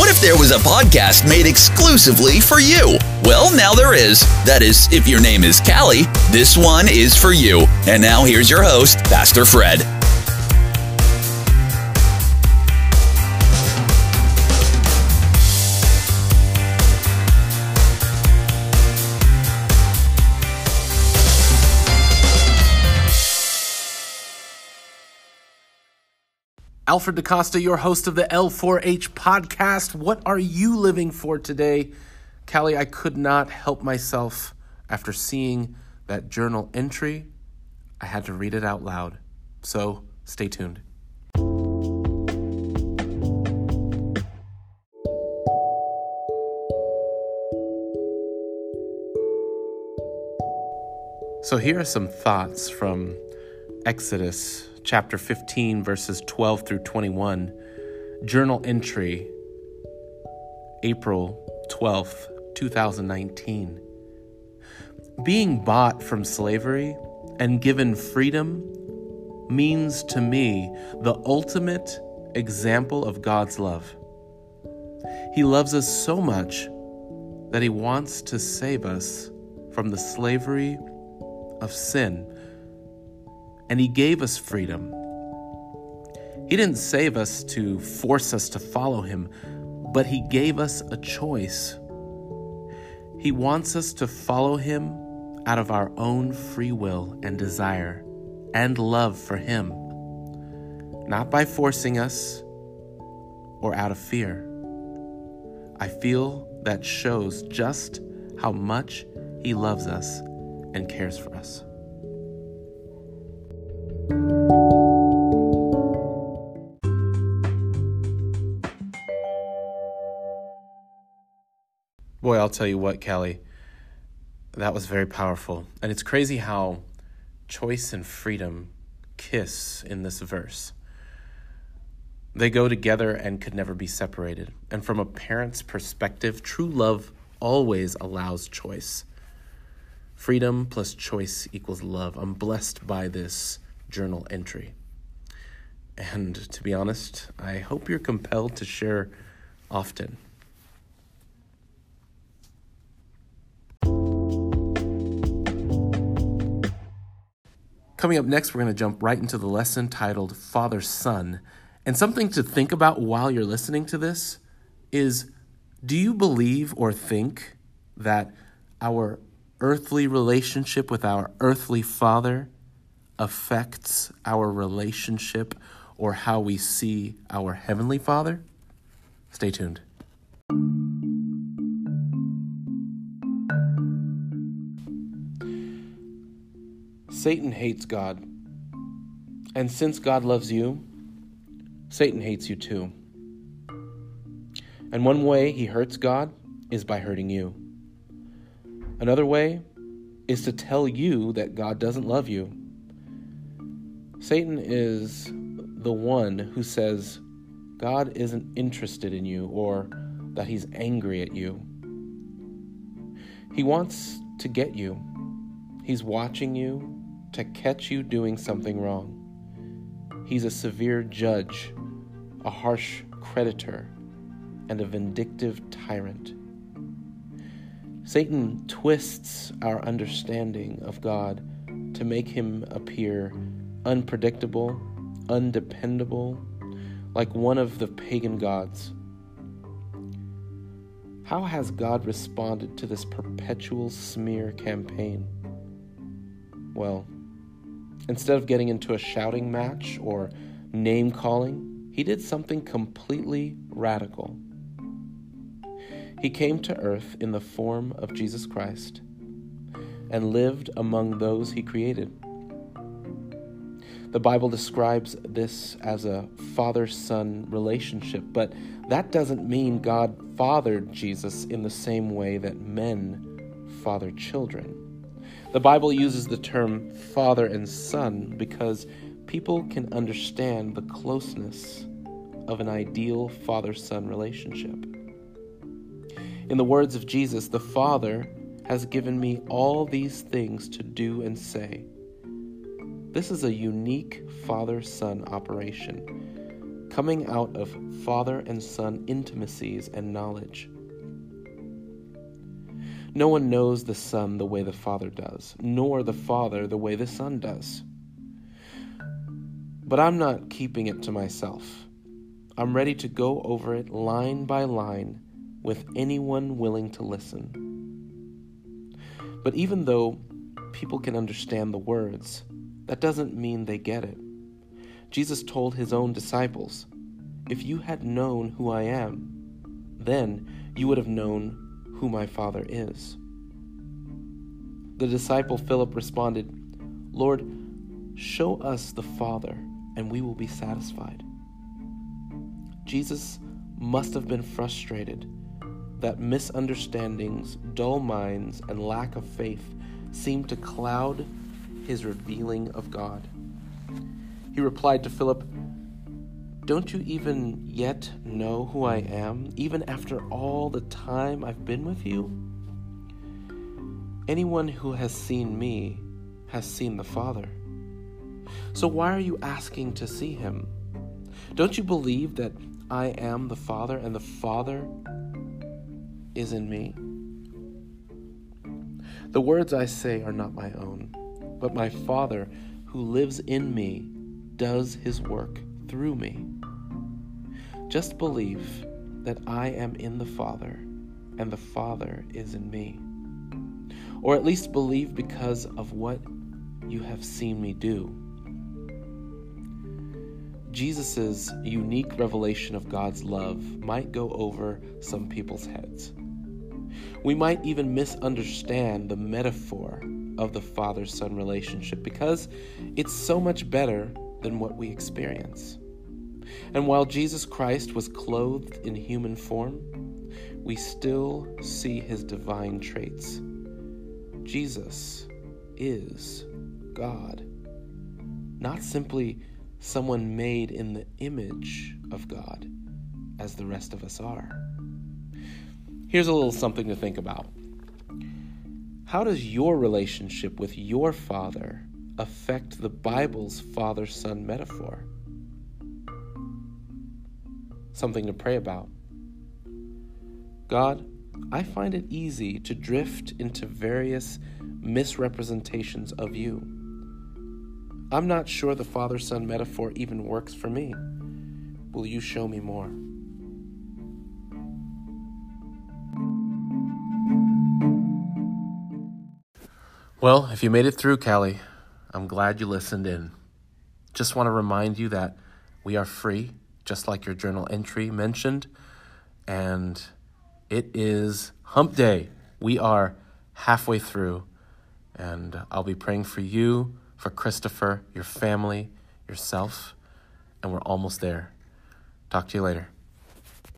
What if there was a podcast made exclusively for you? Well, now there is. That is, if your name is Callie, this one is for you. And now here's your host, Pastor Fred. Alfred DaCosta, your host of the L4H podcast. What are you living for today? Callie, I could not help myself after seeing that journal entry. I had to read it out loud. So stay tuned. So here are some thoughts from Exodus chapter 15, verses 12 through 21, journal entry, April 12th, 2019. Being bought from slavery and given freedom means to me the ultimate example of God's love. He loves us so much that He wants to save us from the slavery of sin and He gave us freedom. He didn't save us to force us to follow Him, but He gave us a choice. He wants us to follow Him out of our own free will and desire and love for Him, not by forcing us or out of fear. I feel that shows just how much He loves us and cares for us. Boy, I'll tell you what, Callie, that was very powerful. And it's crazy how choice and freedom kiss in this verse. They go together and could never be separated. And from a parent's perspective, true love always allows choice. Freedom plus choice equals love. I'm blessed by this journal entry. And to be honest, I hope you're compelled to share often. Coming up next, we're going to jump right into the lesson titled Father Son. And something to think about while you're listening to this is do you believe or think that our earthly relationship with our earthly father affects our relationship or how we see our heavenly father? Stay tuned. Satan hates God. And since God loves you, Satan hates you too. And one way he hurts God is by hurting you. Another way is to tell you that God doesn't love you. Satan is the one who says God isn't interested in you or that he's angry at you. He wants to get you. He's watching you to catch you doing something wrong. He's a severe judge, a harsh creditor, and a vindictive tyrant. Satan twists our understanding of God to make him appear unpredictable, undependable, like one of the pagan gods. How has God responded to this perpetual smear campaign? Well, Instead of getting into a shouting match or name calling, he did something completely radical. He came to earth in the form of Jesus Christ and lived among those he created. The Bible describes this as a father son relationship, but that doesn't mean God fathered Jesus in the same way that men father children. The Bible uses the term father and son because people can understand the closeness of an ideal father son relationship. In the words of Jesus, the Father has given me all these things to do and say. This is a unique father son operation coming out of father and son intimacies and knowledge. No one knows the Son the way the Father does, nor the Father the way the Son does. But I'm not keeping it to myself. I'm ready to go over it line by line with anyone willing to listen. But even though people can understand the words, that doesn't mean they get it. Jesus told his own disciples, If you had known who I am, then you would have known who my Father is. The disciple Philip responded, Lord, show us the Father, and we will be satisfied. Jesus must have been frustrated that misunderstandings, dull minds, and lack of faith seemed to cloud his revealing of God. He replied to Philip, Don't you even yet know who I am, even after all the time I've been with you? Anyone who has seen me has seen the Father. So why are you asking to see him? Don't you believe that I am the Father and the Father is in me? The words I say are not my own, but my Father who lives in me does his work through me. Just believe that I am in the Father and the Father is in me. Or at least believe because of what you have seen me do. Jesus' unique revelation of God's love might go over some people's heads. We might even misunderstand the metaphor of the father son relationship because it's so much better than what we experience. And while Jesus Christ was clothed in human form, we still see his divine traits. Jesus is God, not simply someone made in the image of God, as the rest of us are. Here's a little something to think about. How does your relationship with your father affect the Bible's father son metaphor? Something to pray about. God, I find it easy to drift into various misrepresentations of you. I'm not sure the father son metaphor even works for me. Will you show me more? Well, if you made it through, Callie, I'm glad you listened in. Just want to remind you that we are free, just like your journal entry mentioned, and it is hump day. We are halfway through, and I'll be praying for you, for Christopher, your family, yourself, and we're almost there. Talk to you later.